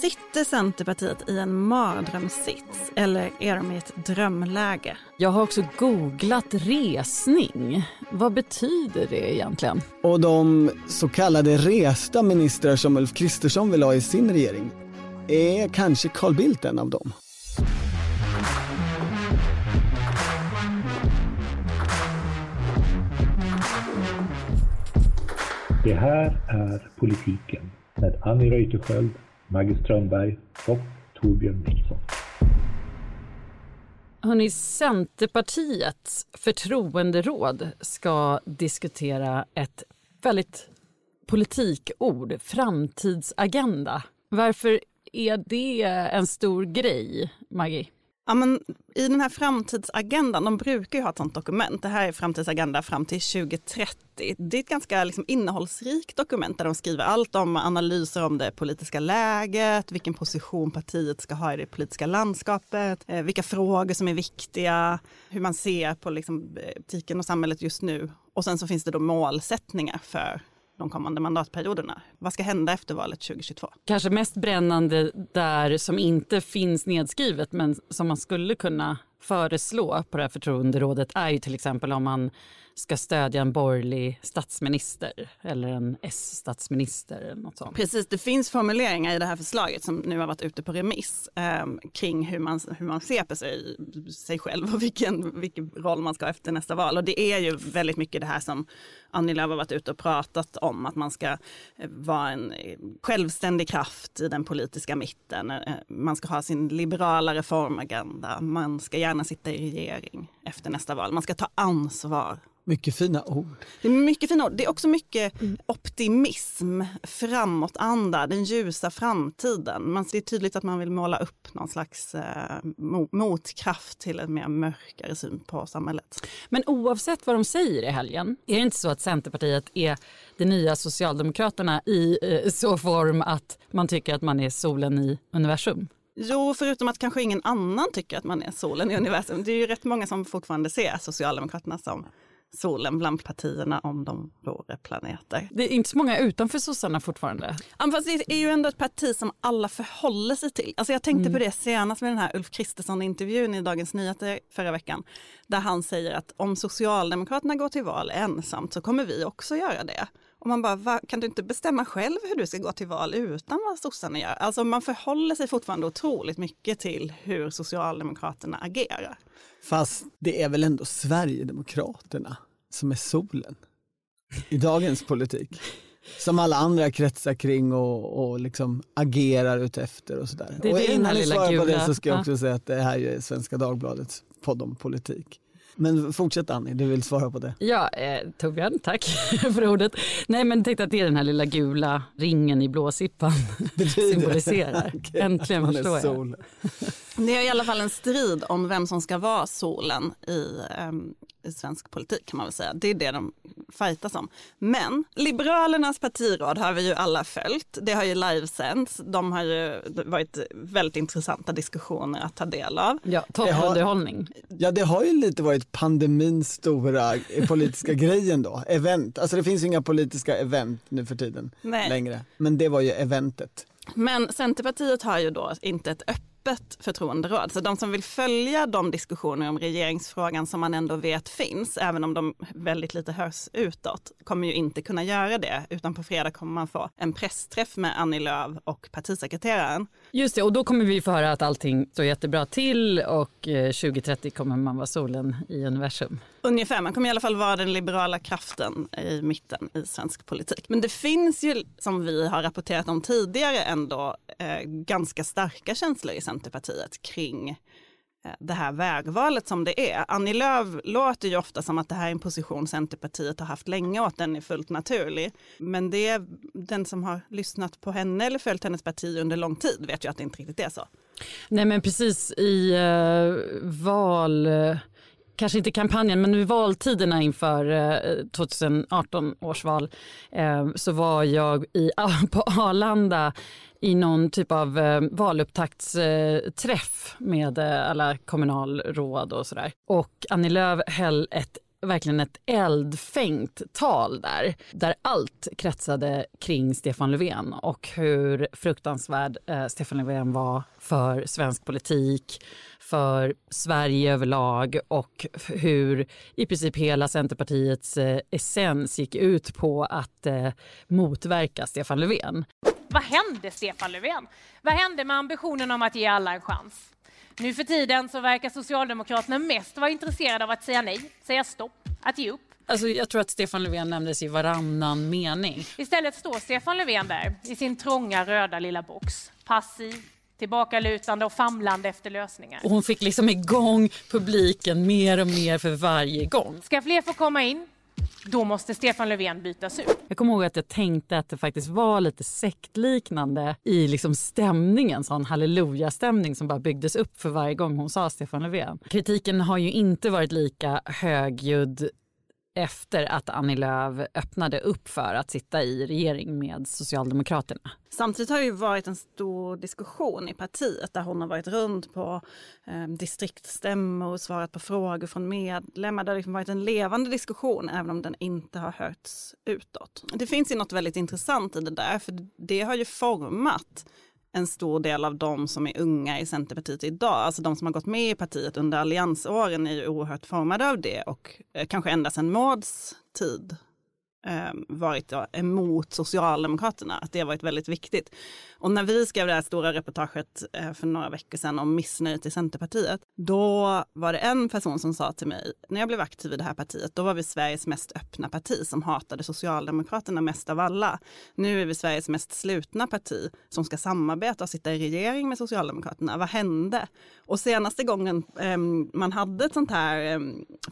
Sitter Centerpartiet i en mardrömssits eller är de i ett drömläge? Jag har också googlat resning. Vad betyder det egentligen? Och de så kallade resta ministrar som Ulf Kristersson vill ha i sin regering, är kanske Carl Bildt en av dem? Det här är Politiken med Annie Reuterskiöld, Maggie Strömberg och Torbjörn Nilsson. Hörrni, Centerpartiets förtroenderåd ska diskutera ett väldigt politikord, framtidsagenda. Varför är det en stor grej, Maggie? Ja, men I den här framtidsagendan, de brukar ju ha ett sånt dokument. Det här är framtidsagenda fram till 2030. Det är ett ganska liksom, innehållsrikt dokument där de skriver allt om analyser om det politiska läget, vilken position partiet ska ha i det politiska landskapet, eh, vilka frågor som är viktiga, hur man ser på liksom, eh, politiken och samhället just nu. Och sen så finns det då målsättningar för de kommande mandatperioderna. Vad ska hända efter valet 2022? Kanske mest brännande där som inte finns nedskrivet men som man skulle kunna föreslå på det här förtroenderådet är ju till exempel om man ska stödja en borgerlig statsminister eller en S-statsminister. eller något sånt. Precis, det finns formuleringar i det här förslaget som nu har varit ute på remiss eh, kring hur man, hur man ser på sig, sig själv och vilken, vilken roll man ska ha efter nästa val. Och det är ju väldigt mycket det här som Annie Lööf har varit ute och pratat om, att man ska eh, vara en eh, självständig kraft i den politiska mitten. Eh, man ska ha sin liberala reformagenda, man ska gärna sitta i regering efter nästa val, man ska ta ansvar mycket fina ord. Det är mycket fina ord. Det är också mycket mm. optimism, framåtanda, den ljusa framtiden. Man ser tydligt att man vill måla upp någon slags eh, motkraft till en mer mörkare syn på samhället. Men oavsett vad de säger i helgen, är det inte så att Centerpartiet är det nya Socialdemokraterna i eh, så form att man tycker att man är solen i universum? Jo, förutom att kanske ingen annan tycker att man är solen i universum. Det är ju rätt många som fortfarande ser Socialdemokraterna som solen bland partierna om de vore planeter. Det är inte så många utanför sossarna fortfarande. Ja, fast det är ju ändå ett parti som alla förhåller sig till. Alltså jag tänkte mm. på det senast med den här Ulf Kristersson-intervjun i Dagens Nyheter förra veckan. Där han säger att om Socialdemokraterna går till val ensamt så kommer vi också göra det. Och man bara, va, kan du inte bestämma själv hur du ska gå till val utan vad sossarna gör? Alltså man förhåller sig fortfarande otroligt mycket till hur Socialdemokraterna agerar. Fast det är väl ändå Sverigedemokraterna som är solen i dagens politik. Som alla andra kretsar kring och, och liksom agerar utefter och sådär. Det, och innan ni svarar på det så ska jag också säga att det här är Svenska Dagbladets podd om politik. Men fortsätt Annie, du vill svara på det. Ja, eh, Torbjörn, tack för ordet. Nej, men tänkte att det är den här lilla gula ringen i blåsippan symboliserar. okay, Äntligen förstår jag. Det är i alla fall en strid om vem som ska vara solen i, um, i svensk politik kan man väl säga. Det är det de fightas om. Men Liberalernas partiråd har vi ju alla följt. Det har ju livesänds. De har ju varit väldigt intressanta diskussioner att ta del av. Ja, toppunderhållning. Ja, det har ju lite varit pandemins stora politiska grejen då, event. Alltså det finns ju inga politiska event nu för tiden Nej. längre, men det var ju eventet. Men Centerpartiet har ju då inte ett öppet öppet förtroenderåd. Så de som vill följa de diskussioner om regeringsfrågan som man ändå vet finns, även om de väldigt lite hörs utåt, kommer ju inte kunna göra det. Utan på fredag kommer man få en pressträff med Annie Lööf och partisekreteraren. Just det, och då kommer vi få höra att allting står jättebra till och eh, 2030 kommer man vara solen i universum. Ungefär, man kommer i alla fall vara den liberala kraften i mitten i svensk politik. Men det finns ju, som vi har rapporterat om tidigare, ändå eh, ganska starka känslor i Centerpartiet kring eh, Eh, det här vägvalet som det är. Annie Lööf låter ju ofta som att det här är en position Centerpartiet har haft länge och att den är fullt naturlig. Men det är den som har lyssnat på henne eller följt hennes parti under lång tid vet ju att det inte riktigt är så. Nej men precis i uh, val eh, kanske inte kampanjen, men vid valtiderna inför eh, 2018 års val eh, så var jag i, på Arlanda i någon typ av eh, valupptaktsträff med eh, alla kommunalråd och sådär. Och Annie Lööf höll ett verkligen ett eldfängt tal där. Där allt kretsade kring Stefan Löfven och hur fruktansvärd eh, Stefan Löfven var för svensk politik, för Sverige överlag och hur i princip hela Centerpartiets eh, essens gick ut på att eh, motverka Stefan Löfven. Vad hände Stefan Löfven? Vad hände med ambitionen om att ge alla en chans? Nu för tiden så verkar Socialdemokraterna mest vara intresserade av att säga nej, säga stopp, att ge upp. Alltså, jag tror att Stefan Löfven nämndes i varannan mening. Istället står Stefan Löfven där i sin trånga röda lilla box, passiv, tillbakalutande och famlande efter lösningar. Och hon fick liksom igång publiken mer och mer för varje gång. Ska fler få komma in? Då måste Stefan Löfven bytas ut. Jag kommer ihåg att jag tänkte att det faktiskt var lite sektliknande i liksom stämningen, sån halleluja-stämning som bara byggdes upp för varje gång hon sa Stefan Löfven. Kritiken har ju inte varit lika högljudd efter att Annie Lööf öppnade upp för att sitta i regering med Socialdemokraterna. Samtidigt har det ju varit en stor diskussion i partiet där hon har varit runt på eh, distriktsstämmor och svarat på frågor från medlemmar. Det har liksom varit en levande diskussion även om den inte har hörts utåt. Det finns ju något väldigt intressant i det där för det har ju format en stor del av de som är unga i Centerpartiet idag, alltså de som har gått med i partiet under alliansåren är ju oerhört formade av det och eh, kanske ända sedan Mauds tid. Ehm, varit emot Socialdemokraterna, att det har varit väldigt viktigt. Och när vi skrev det här stora reportaget eh, för några veckor sedan om missnöjet i Centerpartiet, då var det en person som sa till mig, när jag blev aktiv i det här partiet, då var vi Sveriges mest öppna parti som hatade Socialdemokraterna mest av alla. Nu är vi Sveriges mest slutna parti som ska samarbeta och sitta i regering med Socialdemokraterna. Vad hände? Och senaste gången eh, man hade ett sånt här eh,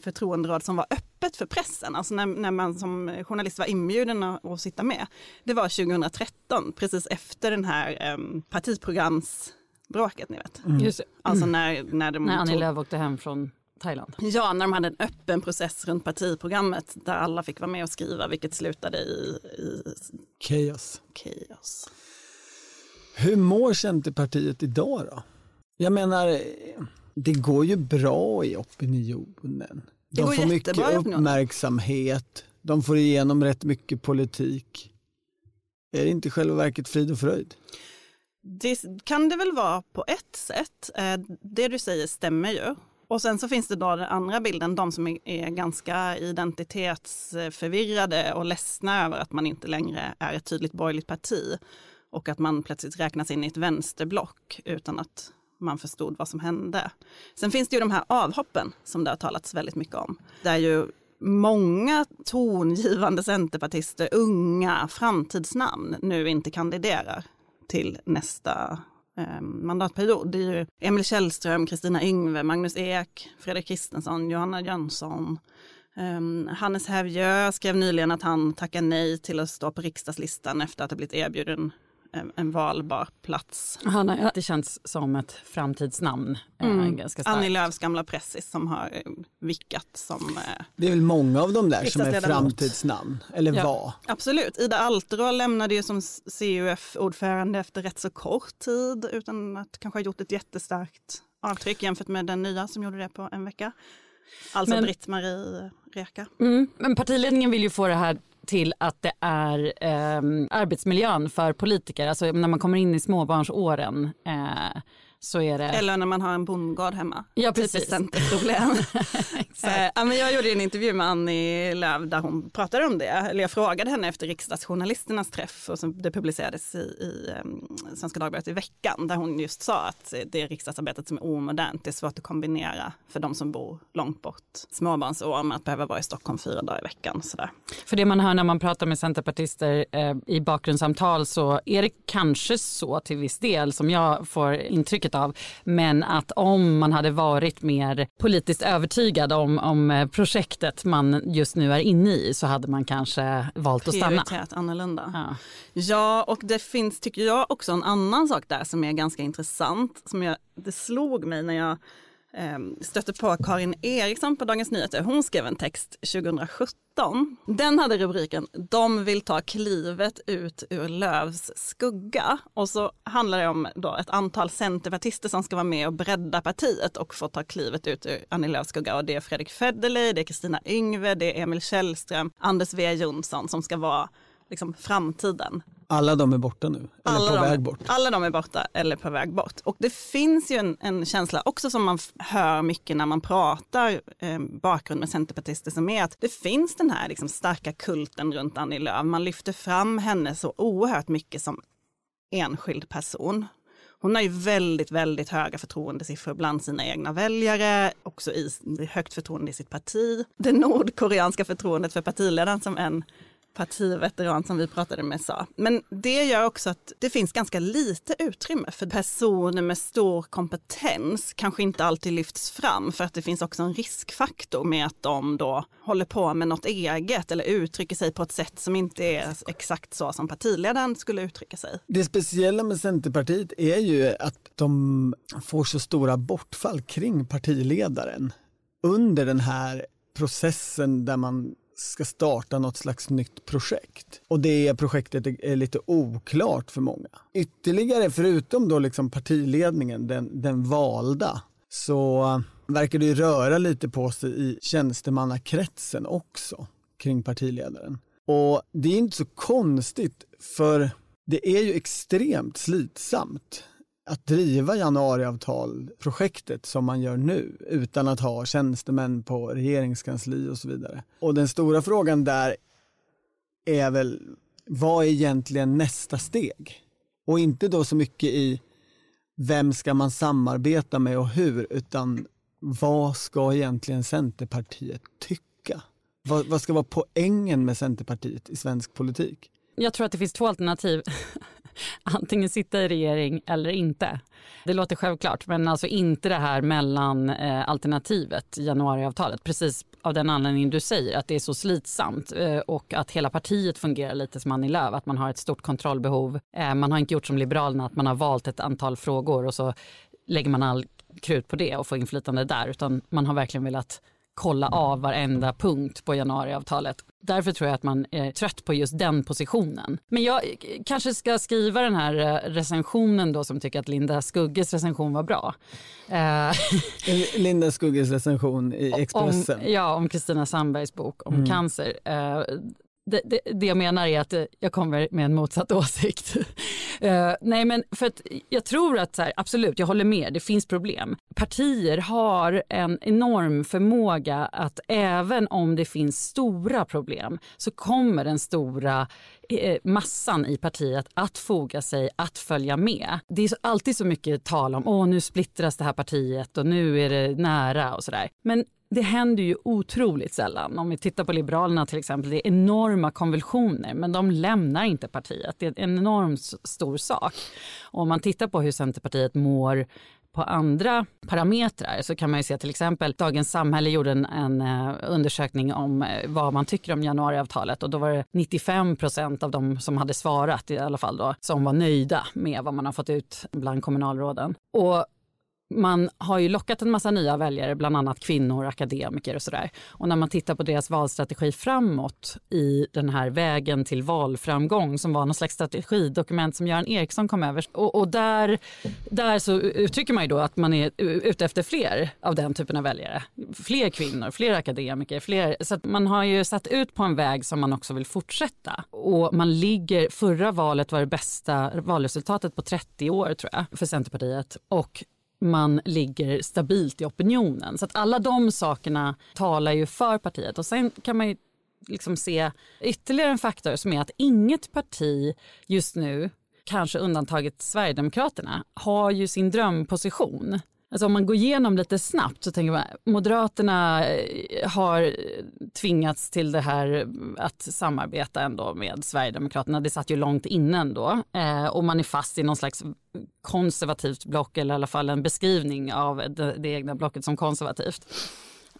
förtroenderåd som var öppet för pressen, alltså när, när man som journalist var inbjuden att sitta med, det var 2013, precis efter den här um, partiprogramsbråket, ni vet. Mm. Just Alltså när, när, de när Annie Lööf åkte hem från Thailand. Ja, när de hade en öppen process runt partiprogrammet där alla fick vara med och skriva, vilket slutade i, i Chaos. chaos. Hur mår Centerpartiet idag då? Jag menar, det går ju bra i opinionen. Det går De får mycket uppmärksamhet, de får igenom rätt mycket politik. Är det inte i själva verket frid och fröjd? Det kan det väl vara på ett sätt. Eh, det du säger stämmer ju. Och sen så finns det då den andra bilden, de som är- är ganska identitetsförvirrade och ledsna över att man inte längre är ett tydligt borgerligt parti och att man plötsligt räknas in i ett vänsterblock utan att man förstod vad som hände. Sen finns det ju de här avhoppen som det har talats väldigt mycket om. Där ju många tongivande centerpartister, unga framtidsnamn, nu inte kandiderar till nästa eh, mandatperiod. Det är ju Emil Källström, Kristina Yngve, Magnus Ek, Fredrik Kristensson, Johanna Jönsson. Ehm, Hannes Hävjö skrev nyligen att han tackar nej till att stå på riksdagslistan efter att ha blivit erbjuden en, en valbar plats. Han har alltid känts som ett framtidsnamn. eh, Mm. Ganska starkt. Annie Lööfs gamla pressis som har eh, vickat som eh, Det är väl många av de där som är framtidsnamn, eller Ja. var. Absolut. Ida Alterå lämnade ju som CUF-ordförande efter rätt så kort tid utan att kanske ha gjort ett jättestarkt avtryck jämfört med den nya som gjorde det på en vecka. Alltså Men- Britt-Marie Reka. Mm. Men partiledningen vill ju få det här till att det är ehm, arbetsmiljön för politiker. Alltså när man kommer in i småbarnsåren eh, så är det... Eller när man har en bondgård hemma. Ja, Typiskt precis. centerproblem. Exakt. Eh, ja, men jag gjorde en intervju med Annie Lööf där hon pratade om det. Eller jag frågade henne efter riksdagsjournalisternas träff och som det publicerades i, i um, Svenska Dagbladet i veckan där hon just sa att det är riksdagsarbetet som är omodernt. Det är svårt att kombinera för de som bor långt bort småbarnsår med att behöva vara i Stockholm fyra dagar i veckan. Sådär. För det man hör när man pratar med centerpartister eh, i bakgrundssamtal så är det kanske så till viss del som jag får intrycket av. Men att om man hade varit mer politiskt övertygad om, om eh, projektet man just nu är inne i så hade man kanske valt att stanna. Prioriterat annorlunda. Ja. Ja, och det finns, tycker jag, också en annan sak där som är ganska intressant. Som jag, det slog mig när jag Ehm, stötte på Karin Eriksson på Dagens Nyheter. Hon skrev en text 2017. Den hade rubriken De vill ta klivet ut ur Lövs skugga. Och så handlar det om då ett antal centerpartister som ska vara med och bredda partiet och få ta klivet ut ur Annie Lööfs skugga. Och det är Fredrik Federley, det är Kristina Yngve, det är Emil Källström, Anders W Jonsson som ska vara liksom framtiden. Alla de är borta nu, eller Alla på de, väg bort. Alla de är borta eller på väg bort. Och det finns ju en, en känsla också som man hör mycket när man pratar eh, bakgrund med centerpartister som är att det finns den här liksom, starka kulten runt Annie Lööf. Man lyfter fram henne så oerhört mycket som enskild person. Hon har ju väldigt, väldigt höga förtroendesiffror bland sina egna väljare, också i högt förtroende i sitt parti. Det nordkoreanska förtroendet för partiledaren som en partiveteran som vi pratade med sa. Men det gör också att det finns ganska lite utrymme för personer med stor kompetens kanske inte alltid lyfts fram för att det finns också en riskfaktor med att de då håller på med något eget eller uttrycker sig på ett sätt som inte är exakt så som partiledaren skulle uttrycka sig. Det speciella med Centerpartiet är ju att de får så stora bortfall kring partiledaren under den här processen där man ska starta något slags nytt projekt. Och det projektet är lite oklart för många. Ytterligare, förutom då liksom partiledningen, den, den valda, så eh, verkar det ju röra lite på sig i tjänstemannakretsen också kring partiledaren. Och det är inte så konstigt för det är ju extremt slitsamt att driva januariavtalprojektet som man gör nu utan att ha tjänstemän på regeringskansli och så vidare. Och den stora frågan där är väl vad är egentligen nästa steg? Och inte då så mycket i vem ska man samarbeta med och hur utan vad ska egentligen Centerpartiet tycka? Vad, vad ska vara poängen med Centerpartiet i svensk politik? Jag tror att det finns två alternativ. Antingen sitta i regering eller inte. Det låter självklart, men alltså inte det här mellan eh, alternativet januariavtalet. Precis av den anledningen du säger, att det är så slitsamt eh, och att hela partiet fungerar lite som Annie Lööf, att man har ett stort kontrollbehov. Eh, man har inte gjort som Liberalerna, att man har valt ett antal frågor och så lägger man all krut på det och får inflytande där, utan man har verkligen velat kolla av varenda punkt på januariavtalet. Därför tror jag att man är trött på just den positionen. Men jag kanske ska skriva den här eh, recensionen då som tycker att Linda Skugges recension var bra. Eh, Linda Skugges recension i Expressen. Om, ja, om Kristina Sandbergs bok om cancer. Det, det, det jag menar är att eh, jag kommer med en motsatt åsikt. uh, nej men för att jag tror att så här, absolut, jag håller med, det finns problem. Partier har en enorm förmåga att även om det finns stora problem så kommer den stora eh, massan i partiet att foga sig, att följa med. Det är alltid så mycket tal om åh nu splittras det här partiet och nu är det nära och sådär. Men det händer ju otroligt sällan. Om vi tittar på Liberalerna till exempel, det är enorma konvulsioner men de lämnar inte partiet. Det är en enormt stor sak. Och om man tittar på hur Centerpartiet mår på andra parametrar så kan man ju se till exempel Dagens Samhälle gjorde en, en eh, undersökning om eh, vad man tycker om januariavtalet och då var det 95 procent av de som hade svarat i alla fall då som var nöjda med vad man har fått ut bland kommunalråden. Och man har ju lockat en massa nya väljare, bland annat kvinnor, akademiker och sådär. Och när man tittar på deras valstrategi framåt i den här vägen till valframgång som var någon slags strategidokument som Göran Eriksson kom över. Och, och där, där så uttrycker man ju då att man är ute efter fler av den typen av väljare. Fler kvinnor, fler akademiker, fler. Så att man har ju satt ut på en väg som man också vill fortsätta. Och man ligger, förra valet var det bästa valresultatet på 30 år tror jag för Centerpartiet. Och man ligger stabilt i opinionen. Så att alla de sakerna talar ju för partiet. Och sen kan man ju liksom se ytterligare en faktor som är att inget parti just nu, kanske undantaget Sverigedemokraterna, har ju sin drömposition. Alltså om man går igenom lite snabbt så tänker man Moderaterna eh, har tvingats till det här att samarbeta ändå med Sverigedemokraterna. Det satt ju långt innan då eh, och man är fast i någon slags konservativt block eller i alla fall en beskrivning av det, det egna blocket som konservativt.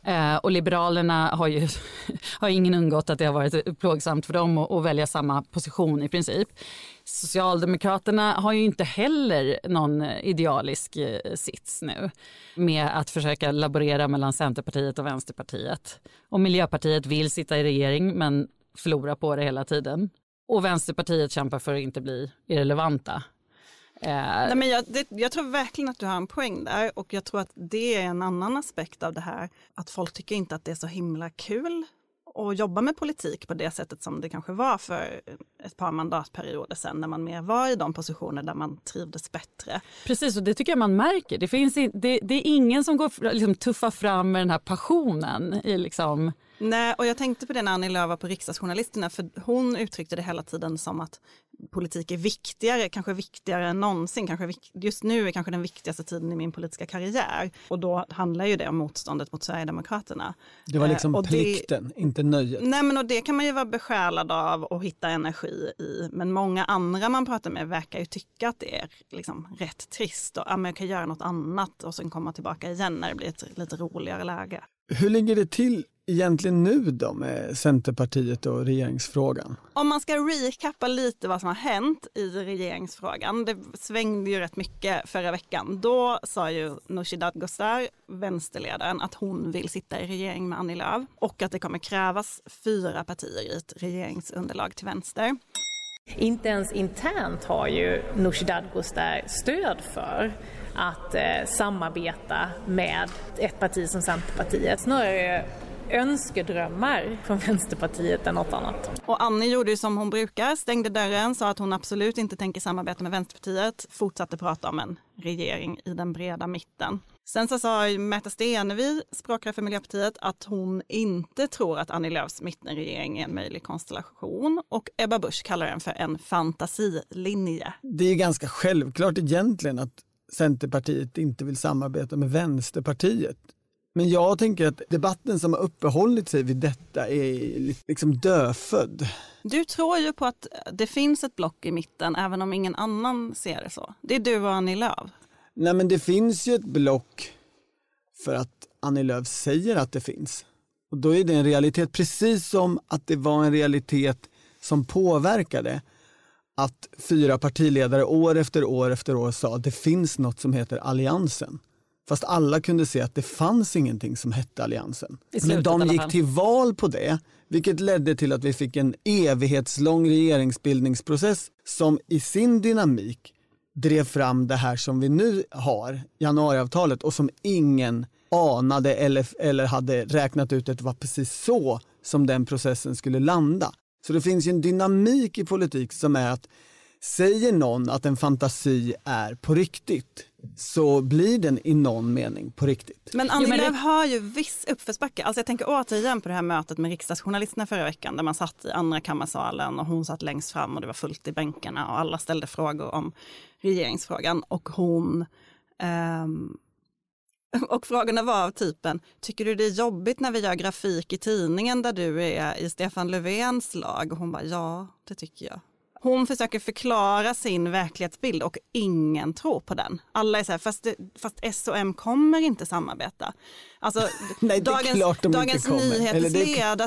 Eh, och Liberalerna har ju har ingen undgått att det har varit plågsamt för dem att, att välja samma position i princip. Socialdemokraterna har ju inte heller någon idealisk eh, sits nu med att försöka laborera mellan Centerpartiet och Vänsterpartiet. Och Miljöpartiet vill sitta i regering men förlorar på det hela tiden. Och Vänsterpartiet kämpar för att inte bli irrelevanta. Eh, Nej, men jag, det, jag, tror verkligen att du har en poäng där och jag tror att det är en annan aspekt av det här. Att folk tycker inte att det är så himla kul att jobba med politik på det sättet som det kanske var för ett par mandatperioder sedan när man mer var i de positioner där man trivdes bättre. Precis, och det tycker jag man märker. Det, finns, det, det är ingen som går liksom, tuffar fram med den här passionen i liksom Nej, och jag tänkte på det när Annie Lööf var på riksdagsjournalisterna, för hon uttryckte det hela tiden som att politik är viktigare, kanske viktigare än någonsin. Kanske, just nu är kanske den viktigaste tiden i min politiska karriär. Och då handlar ju det om motståndet mot Sverigedemokraterna. Det var liksom eh, plikten, det, inte nöjet. Nej, men och det kan man ju vara besjälad av och hitta energi i. Men många andra man pratar med verkar ju tycka att det är liksom rätt trist och ja, jag kan göra något annat och sen komma tillbaka igen när det blir ett lite roligare läge. Hur ligger det till egentligen nu då med Centerpartiet och regeringsfrågan? Om man ska recappa lite vad som har hänt i regeringsfrågan. Det svängde ju rätt mycket förra veckan. Då sa ju Nooshi Dadgostar, vänsterledaren, att hon vill sitta i regering med Annie Lööf och att det kommer krävas fyra partier i ett regeringsunderlag till vänster. Inte ens internt har ju Nooshi Dadgostar stöd för att eh, samarbeta med ett parti som Centerpartiet. Snarare önskedrömmar från Vänsterpartiet än något annat. Och Annie gjorde ju som hon brukar, stängde dörren, sa att hon absolut inte tänker samarbeta med Vänsterpartiet, fortsatte prata om en regering i den breda mitten. Sen så sa Märta Stenevi, språkrör för Miljöpartiet, att hon inte tror att Annie Lööfs mittenregering är en möjlig konstellation och Ebba Busch kallar den för en fantasilinje. Det är ganska självklart egentligen att Centerpartiet inte vill samarbeta med Vänsterpartiet. Men jag tänker att debatten som har uppehållit sig vid detta är liksom dödfödd. Du tror ju på att det finns ett block i mitten även om ingen annan ser det så. Det är du och Annie Lööf. Nej men det finns ju ett block för att Annie Lööf säger att det finns. Och då är det en realitet, precis som att det var en realitet som påverkade att fyra partiledare år efter år efter år sa att det finns något som heter Alliansen. Fast alla kunde se att det fanns ingenting som hette Alliansen. Men de gick till val på det, vilket ledde till att vi fick en evighetslång regeringsbildningsprocess som i sin dynamik drev fram det här som vi nu har, januariavtalet, och som ingen anade eller, eller hade räknat ut att det var precis så som den processen skulle landa. Så det finns ju en dynamik i politik som är att säger någon att en fantasi är på riktigt så blir den i någon mening på riktigt. Men Annie Lööf har ju viss uppförsbacke. Alltså jag tänker återigen på det här mötet med riksdagsjournalisterna förra veckan där man satt i andra kammarsalen och hon satt längst fram och det var fullt i bänkarna och alla ställde frågor om regeringsfrågan och hon um, och frågorna var av typen, tycker du det är jobbigt när vi gör grafik i tidningen där du är i Stefan Löfvens lag? Och hon bara, ja, det tycker jag. Hon försöker förklara sin verklighetsbild och ingen tror på den. Alla är så här, fast, det, fast S och M kommer inte samarbeta. Alltså, Nej, dagens, dagens Nyheters ledarsida,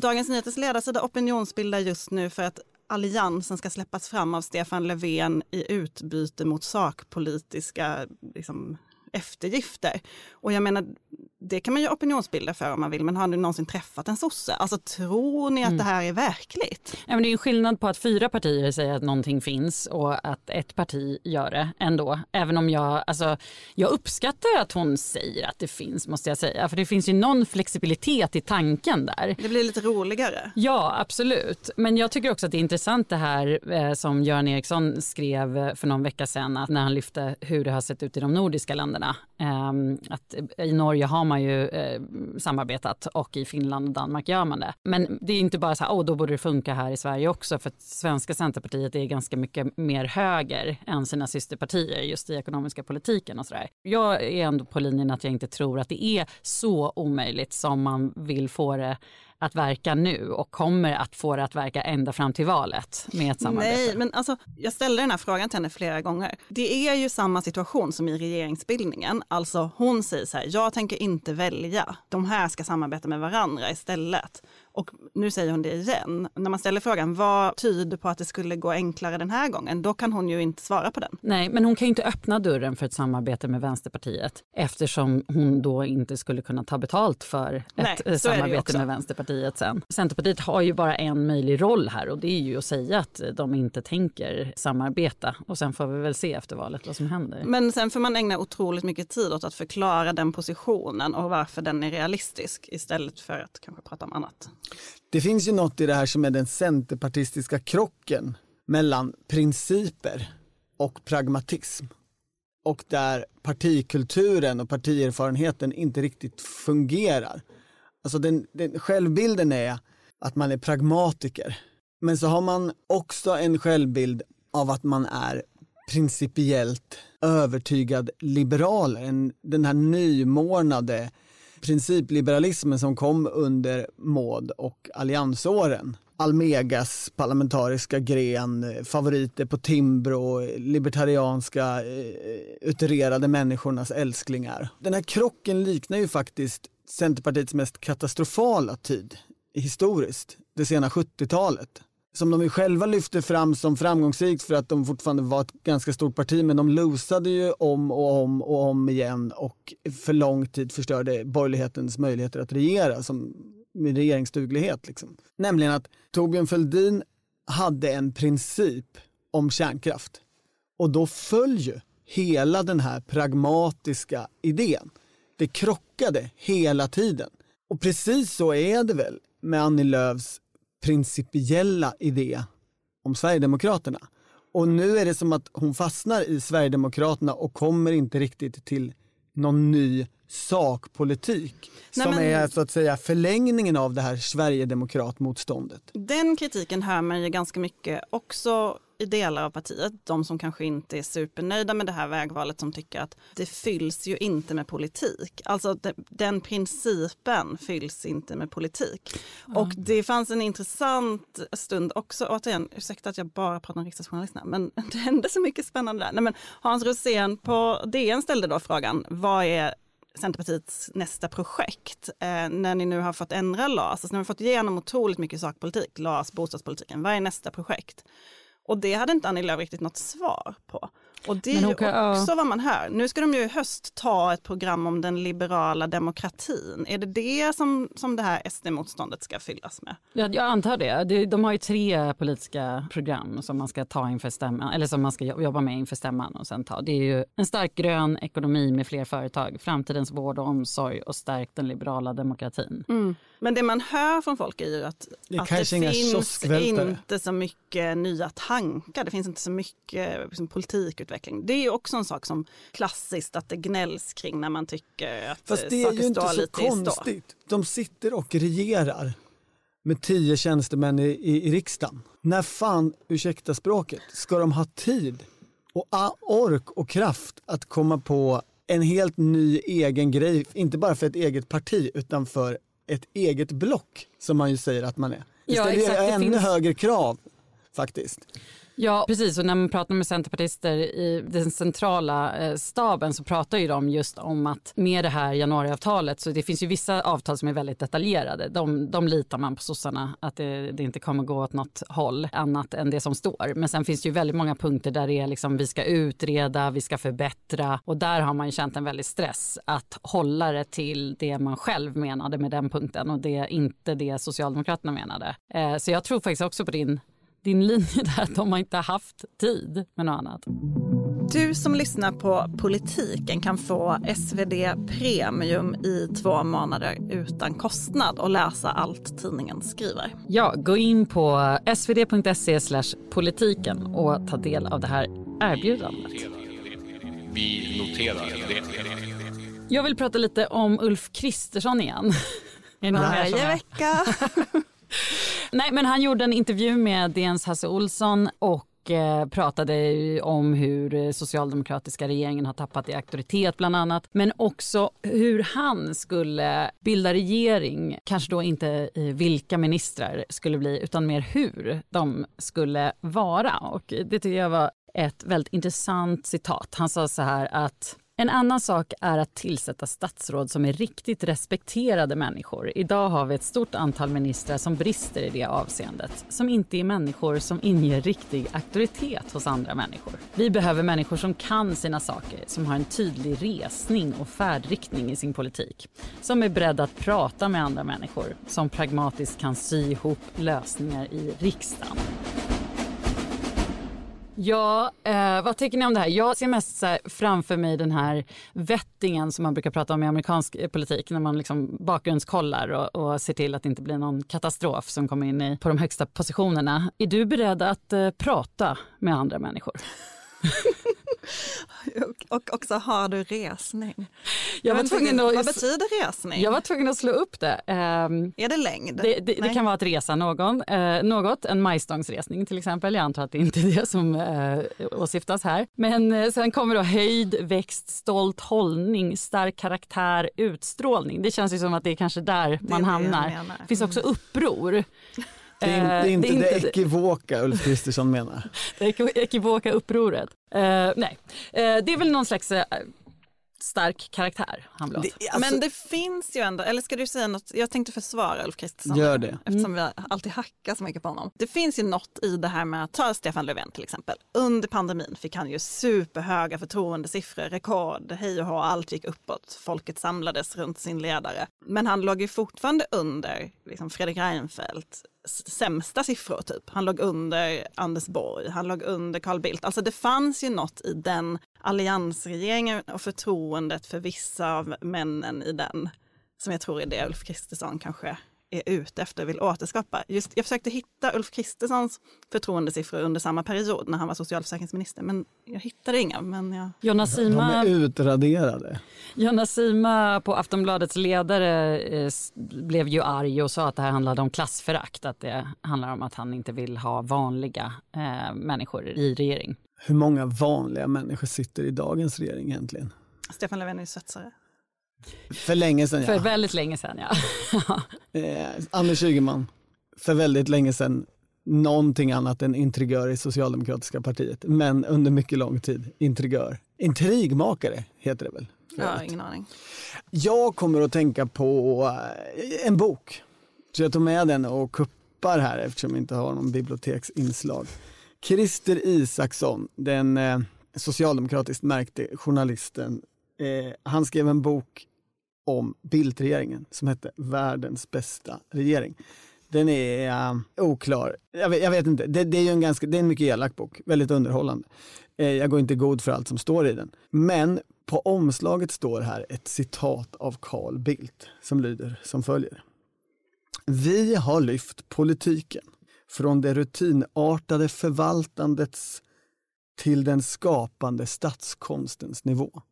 Dagens Nyheters ledarsida opinionsbildar just nu för att alliansen ska släppas fram av Stefan Löfven i utbyte mot sakpolitiska liksom, eftergifter. Och jag menar, det kan man ju opinionsbilda för om man vill, men har du någonsin träffat en sosse? Alltså tror ni att mm. det här är verkligt? Ja, men det är en skillnad på att fyra partier säger att någonting finns och att ett parti gör det ändå. Även om jag, alltså, jag uppskattar att hon säger att det finns, måste jag säga. För det finns ju någon flexibilitet i tanken där. Det blir lite roligare. Ja, absolut. Men jag tycker också att det är intressant det här eh, som Göran Eriksson skrev för någon vecka sedan, att när han lyfte hur det har sett ut i de nordiska länderna. Ehm, eh, att I Norge har man ju eh, samarbetat och i Finland och Danmark gör man det. Men det är inte bara så här, oh, då borde det funka här i Sverige också för att svenska Centerpartiet är ganska mycket mer höger än sina systerpartier just i ekonomiska politiken och så där. Jag är ändå på linjen att jag inte tror att det är så omöjligt som man vill få det att verka nu och kommer att få det att verka ända fram till valet med ett samarbete? Nej, men alltså, jag ställde den här frågan till henne flera gånger. Det är ju samma situation som i regeringsbildningen. Alltså hon säger så här, jag tänker inte välja. De här ska samarbeta med varandra istället. Och nu säger hon det igen. När man ställer frågan vad tyder på att det skulle gå enklare den här gången, då kan hon ju inte svara på den. Nej, men hon kan ju inte öppna dörren för ett samarbete med Vänsterpartiet eftersom hon då inte skulle kunna ta betalt för Nej, ett det ju samarbete med Vänsterpartiet sen. Centerpartiet har ju bara en möjlig roll här och det är ju att säga att de inte tänker samarbeta och sen får vi väl se efter valet vad som händer. Men sen får man ägna otroligt mycket tid åt att förklara den positionen och varför den är realistisk istället för att kanske prata om annat. Det finns ju något i det här som är den centerpartistiska krocken mellan principer och pragmatism. Och där partikulturen och partierfarenheten inte riktigt fungerar. Alltså den, den, självbilden är att man är pragmatiker. Men så har man också en självbild av att man är principiellt övertygad liberal. En, den här nymornade principliberalismen som kom under Maud och alliansåren. Almegas parlamentariska gren, favoriter på Timbro, libertarianska eh, utererade människornas älsklingar. Den här krocken liknar ju faktiskt Centerpartiets mest katastrofala tid historiskt, det sena 70-talet som de ju själva lyfte fram som framgångsrikt för att de fortfarande var ett ganska stort parti men de losade ju om och om och om igen och för lång tid förstörde borgerlighetens möjligheter att regera som med regeringsduglighet. Liksom. Nämligen att Torbjörn Fälldin hade en princip om kärnkraft och då föll ju hela den här pragmatiska idén. Det krockade hela tiden. Och precis så är det väl med Annie Lööfs principiella idé om Sverigedemokraterna. Och nu är det som att hon fastnar i Sverigedemokraterna och kommer inte riktigt till någon ny sakpolitik Nej, som men- är så att säga förlängningen av det här Sverigedemokratmotståndet. Den kritiken hör man ju ganska mycket också i delar av partiet. De som kanske inte är supernöjda med det här vägvalet som tycker att det fylls ju inte med politik. Alltså de, den principen fylls inte med politik. Och det fanns en intressant stund också, återigen, ursäkta att jag bara pratar om riksdagsjournalisterna, men det hände så mycket spännande där. Nej, men Hans Rosén på DN ställde då frågan, vad är Centerpartiets nästa projekt eh, när ni nu har fått ändra LAS, alltså när ni har fått igenom otroligt mycket sakpolitik, LAS, bostadspolitiken, vad är nästa projekt? Och det hade inte Annie Lööf riktigt något svar på. Och det är Men ju kan- ja. också vad man hör. Nu ska de ju i höst ta ett program om den liberala demokratin. Är det det som, som det här SD-motståndet ska fyllas med? Ja, jag antar det. De har ju tre politiska program som man ska ta inför stämman, eller som man ska jo- jobba med inför stämman och sen ta. Det är ju en stark grön ekonomi med fler företag, framtidens vård och omsorg och stärk den liberala demokratin. Men det man hör från folk är ju att Det att det finns inte så mycket nya tankar. Det finns inte så mycket liksom, politikutveckling. Det är ju också en sak som klassiskt att det gnälls kring när man tycker att Fast eh, det är saker ju inte så konstigt. De sitter och regerar med tio tjänstemän i, i, i riksdagen. När fan, ursäkta språket, ska de ha tid och ork och kraft att komma på en helt ny egen grej, inte bara för ett eget parti utan för ett eget block som man ju säger att man är. Det Ja, ställer ju exakt, det ännu finns- högre krav faktiskt. Ja, precis. Och när man pratar med centerpartister i den centrala eh, staben så pratar ju de just om att med det här januariavtalet så det finns ju vissa avtal som är väldigt detaljerade. De, de litar man på sossarna att det, det inte kommer gå åt något håll annat än det som står. Men sen finns det ju väldigt många punkter där det är liksom vi ska utreda, vi ska förbättra och där har man ju känt en väldig stress att hålla det till det man själv menade med den punkten och det är inte det Socialdemokraterna menade. Eh, så jag tror faktiskt också på din din linje där att de har inte haft tid med något annat. Du som lyssnar på Politiken kan få SvD Premium i två månader utan kostnad och läsa allt tidningen skriver. Ja, gå in på svd.se politiken och ta del av det här erbjudandet. Vi noterar det. Jag vill prata lite om Ulf Kristersson igen. Varje vecka. Nej, men han gjorde en intervju med DNs Hasse Olsson och eh, pratade om hur eh, socialdemokratiska regeringen har tappat i auktoritet bland annat. Men också hur han skulle bilda regering, kanske då inte vilka ministrar skulle bli utan mer hur de skulle vara. Och det tycker jag var ett väldigt intressant citat. Han sa så här att en annan sak är att tillsätta statsråd som är riktigt respekterade människor. Idag har vi ett stort antal ministrar som brister i det avseendet. Som inte är människor som inger riktig auktoritet hos andra människor. Vi behöver människor som kan sina saker, som har en tydlig resning och färdriktning i sin politik. Som är beredda att prata med andra människor, som pragmatiskt kan sy ihop lösningar i riksdagen. Ja, eh, vad tycker ni om det här? Jag ser mest så framför mig den här vettingen som man brukar prata om i amerikansk eh, politik när man liksom bakgrundskollar och, och ser till att det inte blir någon katastrof som kommer in i, på de högsta positionerna. Är du beredd att eh, prata med andra människor? och, och också har du resning. Jag var tvungen att, vad betyder resning? Jag var tvungen att slå upp det. Um, är det längd? Det, det, det, kan vara att resa någon, uh, något, en majstångsresning till exempel. Jag antar att det inte är det som uh, åsyftas här. Men uh, sen kommer då höjd, växt, stolt hållning, stark karaktär, utstrålning. Det känns ju som att det är kanske där man hamnar. Det finns också mm. uppror. Det är, det är inte det, är inte det ekivoka Ulf Kristersson menar. Det ekivoka upproret. Uh, nej, uh, det är väl någon slags uh, stark karaktär han det, alltså, Men det finns ju ändå, eller ska du säga något, jag tänkte försvara Ulf Kristersson. Gör det. Eftersom mm. vi alltid hackar så mycket på honom. Det finns ju något i det här med att ta Stefan Löfven till exempel. Under pandemin fick han ju superhöga förtroendesiffror, rekord, hej och hå, allt gick uppåt. Folket samlades runt sin ledare. Men han låg ju fortfarande under liksom Fredrik Reinfeldt, sämsta siffror typ. Han låg under Anders Borg, han låg under Carl Bildt. Alltså det fanns ju något i den alliansregeringen och förtroendet för vissa av männen i den som jag tror är det Ulf Kristersson kanske är ute efter och vill återskapa. Just, jag försökte hitta Ulf Kristerssons förtroendesiffror under samma period när han var socialförsäkringsminister, men jag hittade inga. Men jag... Jonna Sima, De är utraderade. Jonna Sima på Aftonbladets ledare eh, blev ju arg och sa att det här handlade om klassförakt, att det handlar om att han inte vill ha vanliga eh, människor i regering. Hur många vanliga människor sitter i dagens regering egentligen? Stefan Löfven är svetsare. För länge sedan ja. För väldigt länge sedan ja. eh, Anders Ygeman, för väldigt länge sedan någonting annat än intrigör i socialdemokratiska partiet. Men under mycket lång tid intrigör. Intrigmakare heter det väl? Ja, ingen aning. Jag kommer att tänka på eh, en bok. Så jag tog med den och kuppar här eftersom jag inte har någon biblioteksinslag. Christer Isaksson, den eh, socialdemokratiskt märkte journalisten, eh, han skrev en bok om Bildtregeringen som hette Världens bästa regering. Den är uh, oklar. Jag vet, jag vet inte. Det, det, är en ganska, det är en mycket elak bok, väldigt underhållande. Uh, jag går inte god för allt som står i den. Men på omslaget står här ett citat av Carl Bildt som lyder som följer. Vi har lyft politiken från det rutinartade förvaltandets till den skapande statskonstens nivå.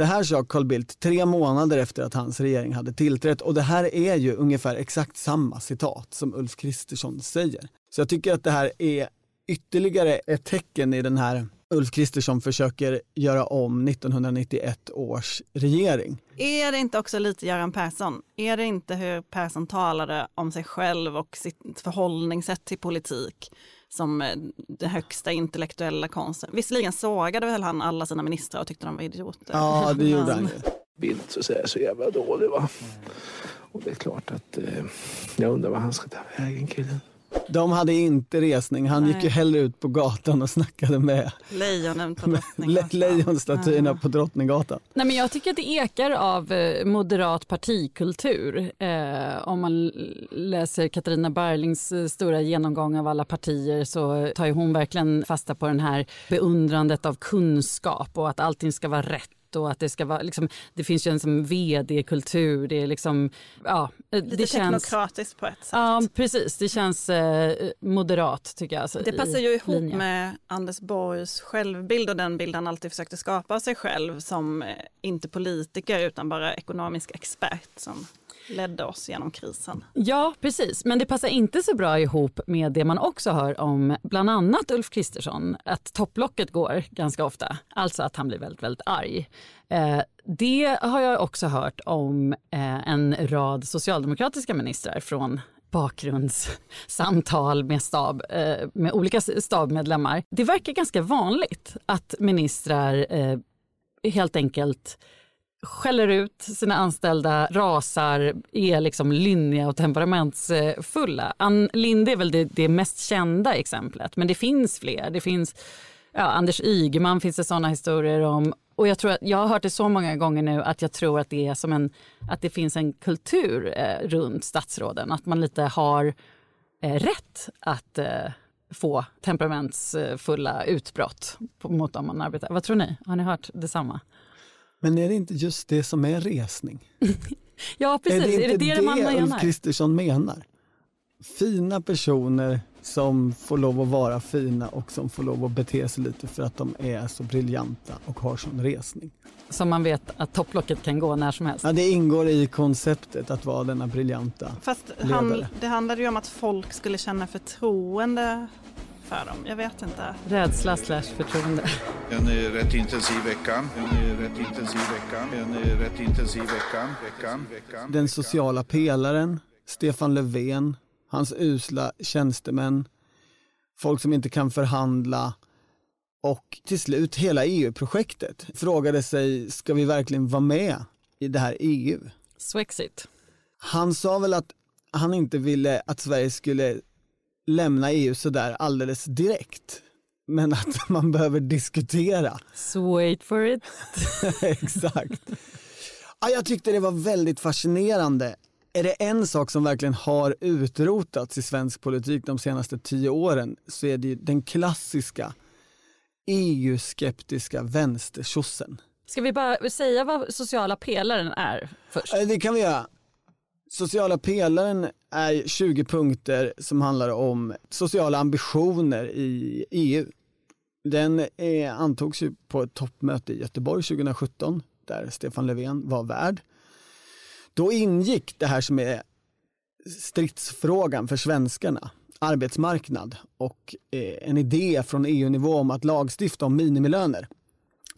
Det här sa Carl Bildt tre månader efter att hans regering hade tillträtt och det här är ju ungefär exakt samma citat som Ulf Kristersson säger. Så jag tycker att det här är ytterligare ett tecken i den här Ulf Kristersson försöker göra om 1991 års regering. Är det inte också lite Göran Persson? Är det inte hur Persson talade om sig själv och sitt förhållningssätt till politik som eh, den högsta intellektuella konsten? Visserligen sågade väl han alla sina ministrar och tyckte de var idioter. Ja, det gjorde han ju. Bildt så, så jävla dålig va. Och det är klart att eh, jag undrar vad han ska ta vägen killen. De hade inte resning. Han Nej. gick ju hellre ut på gatan och snackade med lejonen på Drottninggatan. lejonstatyerna på Drottninggatan. Nej, men jag tycker att det ekar av eh, moderat partikultur. Eh, om man läser Katarina Barlings eh, stora genomgång av alla partier så tar ju hon verkligen fasta på den här beundrandet av kunskap och att allting ska vara rätt och att det ska vara liksom, det finns ju en som vd-kultur, det är liksom, ja. Lite det känns, teknokratiskt på ett sätt. Ja, precis. Det känns eh, moderat tycker jag. Alltså, det passar ju ihop linje. med Anders Borgs självbild och den bild han alltid försökte skapa sig själv som eh, inte politiker utan bara ekonomisk expert som ledde oss genom krisen. Ja, precis. Men det passar inte så bra ihop med det man också hör om bland annat Ulf Kristersson, att topplocket går ganska ofta, alltså att han blir väldigt, väldigt arg. Eh, det har jag också hört om eh, en rad socialdemokratiska ministrar från bakgrundssamtal med, stab, eh, med olika stabmedlemmar. Det verkar ganska vanligt att ministrar eh, helt enkelt skäller ut sina anställda, rasar, är liksom lynniga och temperamentsfulla. Ann Linde är väl det, det mest kända exemplet, men det finns fler. Det finns ja, Anders Ygeman finns det såna historier om. Och jag, tror att, jag har hört det så många gånger nu att jag tror att det är som en, att det finns en kultur eh, runt statsråden. Att man lite har eh, rätt att eh, få temperamentsfulla utbrott mot dem man arbetar. Vad tror ni? Har ni hört detsamma? Men är det inte just det som är resning? ja, precis. Är det inte är det det, det man menar? Ulf Kristersson menar? Fina personer som får lov att vara fina och som får lov att bete sig lite för att de är så briljanta och har sån resning. Som man vet att topplocket kan gå när som helst. Ja, det ingår i konceptet att vara denna briljanta Fast ledare. han, det handlade ju om att folk skulle känna förtroende för dem. Jag vet inte. Rädsla slash förtroende. En rätt intensiv vecka. En rätt intensiv vecka. En rätt intensiv vecka. Veckan. Veckan. Den sociala pelaren, Stefan Löfven, hans usla tjänstemän, folk som inte kan förhandla och till slut hela EU-projektet frågade sig, ska vi verkligen vara med i det här EU? Swexit. Han sa väl att han inte ville att Sverige skulle lämna EU sådär alldeles direkt. Men att man behöver diskutera. So wait for it. Exakt. Ja, jag tyckte det var väldigt fascinerande. Är det en sak som verkligen har utrotats i svensk politik de senaste tio åren så är det ju den klassiska EU-skeptiska vänstertjossen. Ska vi bara säga vad sociala pelaren är först? Det kan vi göra. Sociala pelaren är 20 punkter som handlar om sociala ambitioner i EU. Den är, antogs ju på ett toppmöte i Göteborg 2017 där Stefan Löfven var värd. Då ingick det här som är stridsfrågan för svenskarna, arbetsmarknad och eh, en idé från EU-nivå om att lagstifta om minimilöner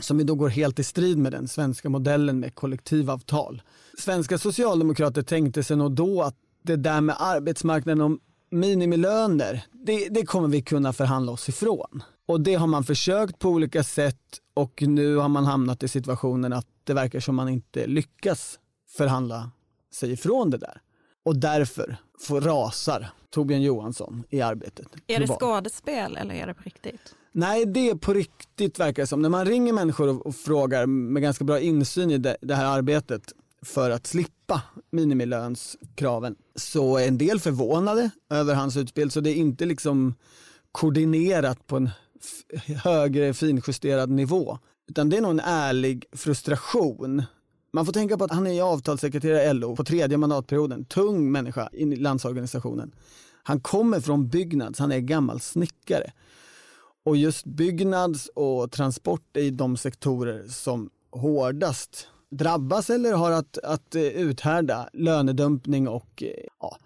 som ju då går helt i strid med den svenska modellen med kollektivavtal. Svenska socialdemokrater tänkte sig nog då att det där med arbetsmarknaden och minimilöner, det, det kommer vi kunna förhandla oss ifrån. Och det har man försökt på olika sätt och nu har man hamnat i situationen att det verkar som man inte lyckas förhandla sig ifrån det där. Och därför får rasar Torbjörn Johansson i arbetet. Är det globalt. skådespel eller är det på riktigt? Nej, det är på riktigt verkar det som. När man ringer människor och, och frågar med ganska bra insyn i det, det här arbetet för att slippa minimilönskraven så är en del förvånade över hans utspel så det är inte liksom koordinerat på en högre finjusterad nivå utan det är nog en ärlig frustration. Man får tänka på att han är avtalssekreterare i LO på tredje mandatperioden, tung människa i Landsorganisationen. Han kommer från Byggnads, han är gammal snickare. Och just byggnads och transport är de sektorer som hårdast drabbas eller har att, att eh, uthärda lönedumpning och eh, ja,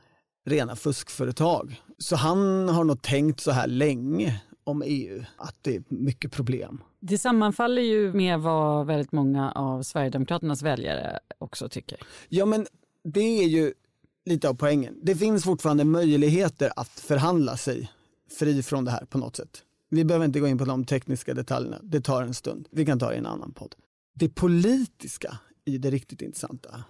rena fuskföretag. Så han har nog tänkt så här länge om EU, att det är mycket problem. Det sammanfaller ju med vad väldigt många av Sverigedemokraternas väljare också tycker. Ja men det är ju lite av poängen. Det finns fortfarande möjligheter att förhandla sig fri från det här på något sätt. Vi behöver inte gå in på de tekniska detaljerna, det tar en stund. Vi kan ta det i en annan podd. Det politiska är det riktigt intressanta.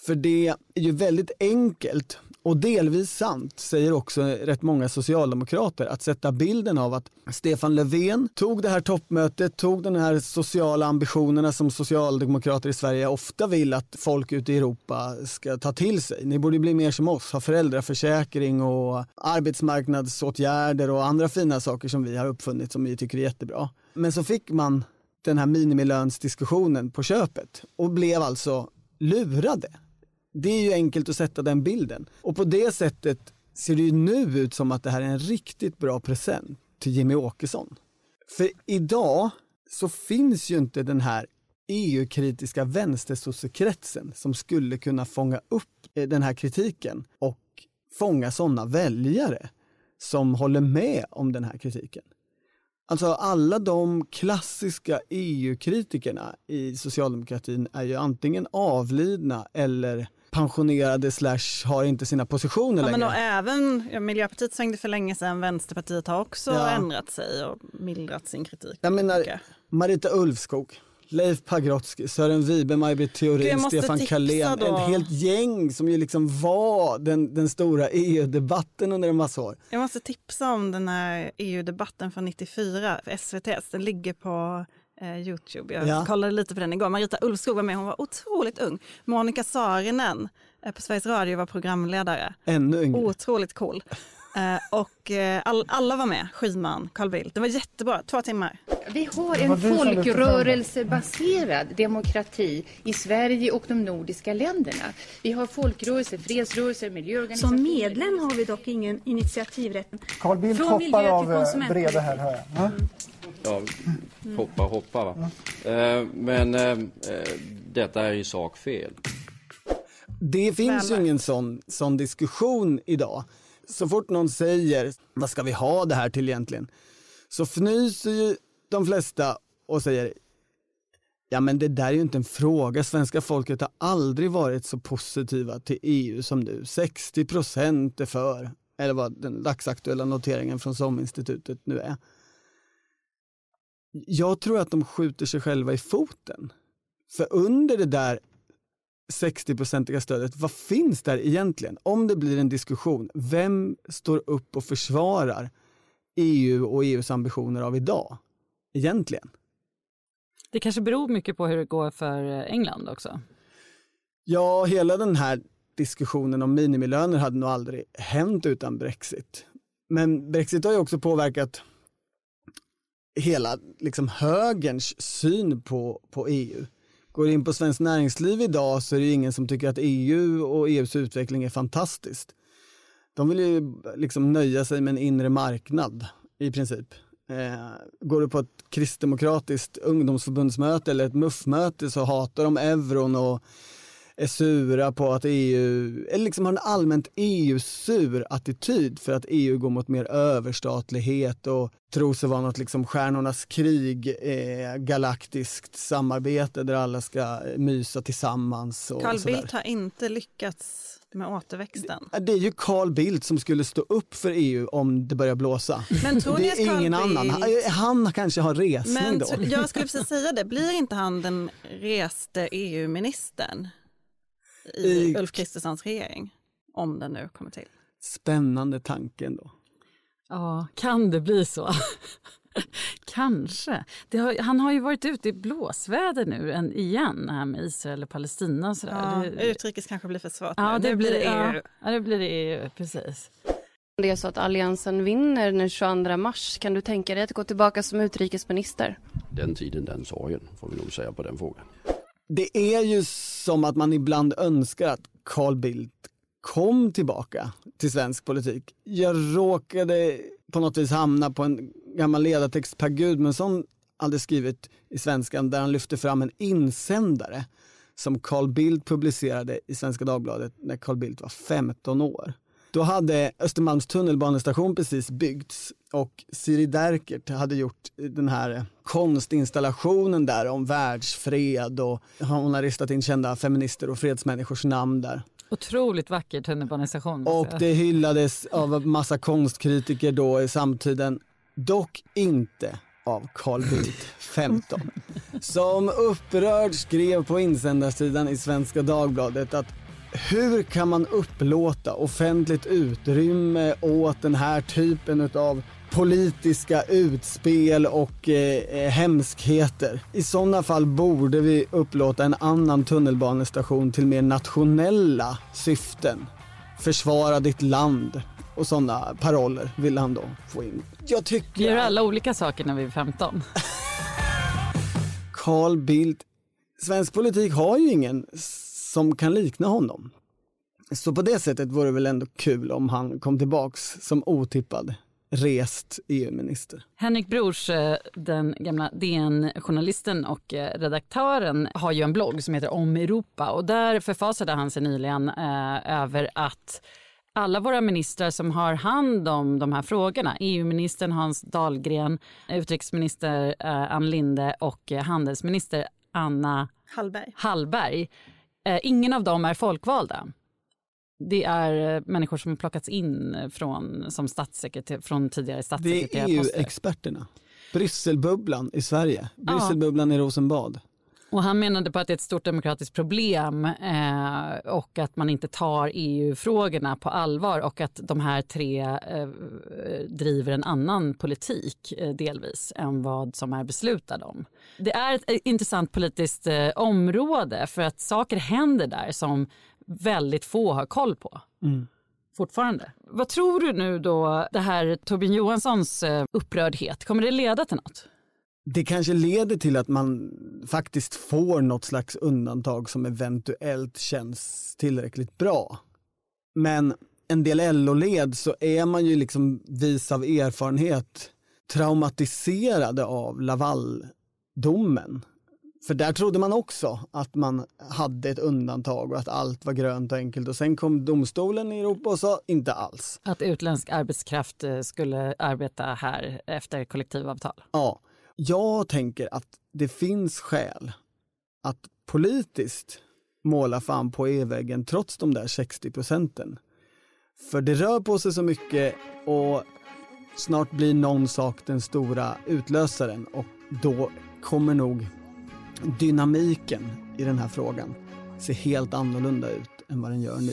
För det är ju väldigt enkelt och delvis sant, säger också rätt många socialdemokrater, att sätta bilden av att Stefan Löfven tog det här toppmötet, tog de här sociala ambitionerna som socialdemokrater i Sverige ofta vill att folk ute i Europa ska ta till sig. Ni borde bli mer som oss, ha föräldraförsäkring och arbetsmarknadsåtgärder och andra fina saker som vi har uppfunnit som vi tycker är jättebra. Men så fick man den här minimilönsdiskussionen på köpet och blev alltså lurade. Det är ju enkelt att sätta den bilden. Och på det sättet ser det ju nu ut som att det här är en riktigt bra present till Jimmy Åkesson. För idag så finns ju inte den här EU-kritiska vänstersossekretsen som skulle kunna fånga upp eh, den här kritiken och fånga sådana väljare som håller med om den här kritiken. Alltså alla de klassiska EU-kritikerna i socialdemokratin är ju antingen avlidna eller pensionerade slash har inte sina positioner Ja, längre. men och även ja, Miljöpartiet svängde för länge sedan, Vänsterpartiet har också Ja. ändrat sig och mildrat sin kritik. Jag menar. Marita Ulvskog, Leif Pagrotsky, Sören Wibe, Maj-Britt Theorin, Stefan då. Ett helt gäng som ju liksom var den, den stora EU-debatten under en massa år. Jag måste tipsa om den här EU-debatten från 94 för SVT. Den ligger på eh, Youtube. Jag Ja. kollade lite på den igår. Marita Ulvskog var med, hon var otroligt ung. Monica Saarinen eh, på Sveriges Radio var programledare. Ännu yngre. Otroligt cool. Eh, och eh, all, alla var med, Schyman, Carl Bildt. Det var jättebra, två timmar. Vi har en folkrörelsebaserad demokrati i Sverige och de nordiska länderna. Vi har folkrörelser, fredsrörelser, miljöorganisationer. Som medlem har vi dock ingen initiativrätt. Carl Bildt Från hoppar av eh, konsumentpolitik. bredde här, hör jag. Ja. Ja, hoppa, hoppa va. Eh, men eh, eh, detta är i sak fel. Det finns ju ingen sån, sån diskussion idag. Så fort någon säger, vad ska vi ha det här till egentligen? Så fnyser ju de flesta och säger, ja men det där är ju inte en fråga. Svenska folket har aldrig varit så positiva till EU som nu. 60 procent är för, eller vad den dagsaktuella noteringen från SOM-institutet nu är. Jag tror att de skjuter sig själva i foten. För under det där 60-procentiga stödet, vad finns där egentligen? Om det blir en diskussion, vem står upp och försvarar EU och EUs ambitioner av idag? Egentligen. Det kanske beror mycket på hur det går för England också. Ja, hela den här diskussionen om minimilöner hade nog aldrig hänt utan Brexit. Men Brexit har ju också påverkat hela liksom, högerns syn på, på EU. Går in på Svenskt Näringsliv idag så är det ingen som tycker att EU och EUs utveckling är fantastiskt. De vill ju liksom nöja sig med en inre marknad i princip. Eh, går du på ett kristdemokratiskt ungdomsförbundsmöte eller ett MUF-möte så hatar de euron och är sura på att EU, eller liksom har en allmänt EU-sur attityd för att EU går mot mer överstatlighet och tror sig vara något liksom stjärnornas krig, eh, galaktiskt samarbete där alla ska mysa tillsammans. Och Carl sådär. Bildt har inte lyckats med återväxten. Det är ju Carl Bildt som skulle stå upp för EU om det börjar blåsa. Men tror det är Carl ingen Bildt- annan. Han, han kanske har resning Men då. jag skulle precis säga det, blir inte han den reste EU-ministern i I- Ulf Kristerssons regering? Om den nu kommer till. Spännande tanke ändå. Ja, kan det bli så? Kanske. Det har, han har ju varit ute i blåsväder nu än, igen, här med Israel och Palestina. Och sådär. Ja, det, utrikes kanske blir för svårt ja, nu. det Nu blir det EU. EU. Ja, det blir det EU, precis. det är så att Alliansen vinner den 22 mars, kan du tänka dig att gå tillbaka som utrikesminister? Den tiden, den sorgen, får vi nog säga på den frågan. Det är ju som att man ibland önskar att Carl Bildt kom tillbaka till svensk politik. Jag råkade på något vis hamna på en gammal ledartext Per Gudmundsson hade skrivit i Svenskan där han lyfte fram en insändare som Carl Bildt publicerade i Svenska Dagbladet när Carl Bildt var 15 år. Då hade Östermalms tunnelbanestation precis byggts och Siri Derkert hade gjort den här konstinstallationen där om världsfred och hon har ristat in kända feminister och fredsmänniskors namn där. Otroligt vacker tunnelbanestation. Och det hyllades av massa konstkritiker då i samtiden. Dock inte av Carl Bildt, 15. Som upprörd skrev på insändarsidan i Svenska Dagbladet att hur kan man upplåta offentligt utrymme åt den här typen av politiska utspel och eh, hemskheter. I sådana fall borde vi upplåta en annan tunnelbanestation till mer nationella syften. Försvara ditt land och sådana paroller vill han då få in. Jag tycker... Gör alla olika saker när vi är 15. Carl Bildt, svensk politik har ju ingen som kan likna honom. Så på det sättet vore det väl ändå kul om han kom tillbaks som otippad rest EU-minister. Henrik Brors, eh, den gamla DN-journalisten och eh, redaktören, har ju en blogg som heter Om Europa och där förfasade han sig nyligen eh, över att alla våra ministrar som har hand om de här frågorna, EU-ministern Hans Dahlgren, utrikesminister eh, Ann Linde och handelsminister Anna Hallberg. Hallberg, ingen av dem är folkvalda. Det är eh, människor som plockats in från, som statssekreter- från tidigare Det är. EU-experterna. Brysselbubblan i Sverige, Brysselbubblan i Rosenbad. Och han menade på att det är ett stort demokratiskt problem eh, och att man inte tar EU-frågorna på allvar och att de här tre eh, driver en annan politik eh, delvis än vad som är beslutad om. Det är ett eh, intressant politiskt eh, område för att saker händer där som väldigt få har koll på Mm. fortfarande. Vad tror du nu då, det här Torbjörn Johanssons eh, upprördhet, kommer det leda till något? Det kanske leder till att man faktiskt får något slags undantag som eventuellt känns tillräckligt bra. Men en del LO-led så är man ju liksom vis av erfarenhet traumatiserade av Lavaldomen. För där trodde man också att man hade ett undantag och att allt var grönt och enkelt och sen kom domstolen i Europa och sa inte alls. Att utländsk arbetskraft eh, skulle arbeta här efter kollektivavtal? Ja, jag tänker att det finns skäl att politiskt måla fan på e-väggen trots de där 60 procenten. För det rör på sig så mycket och snart blir någon sak den stora utlösaren och då kommer nog dynamiken i den här frågan se helt annorlunda ut än vad den gör nu.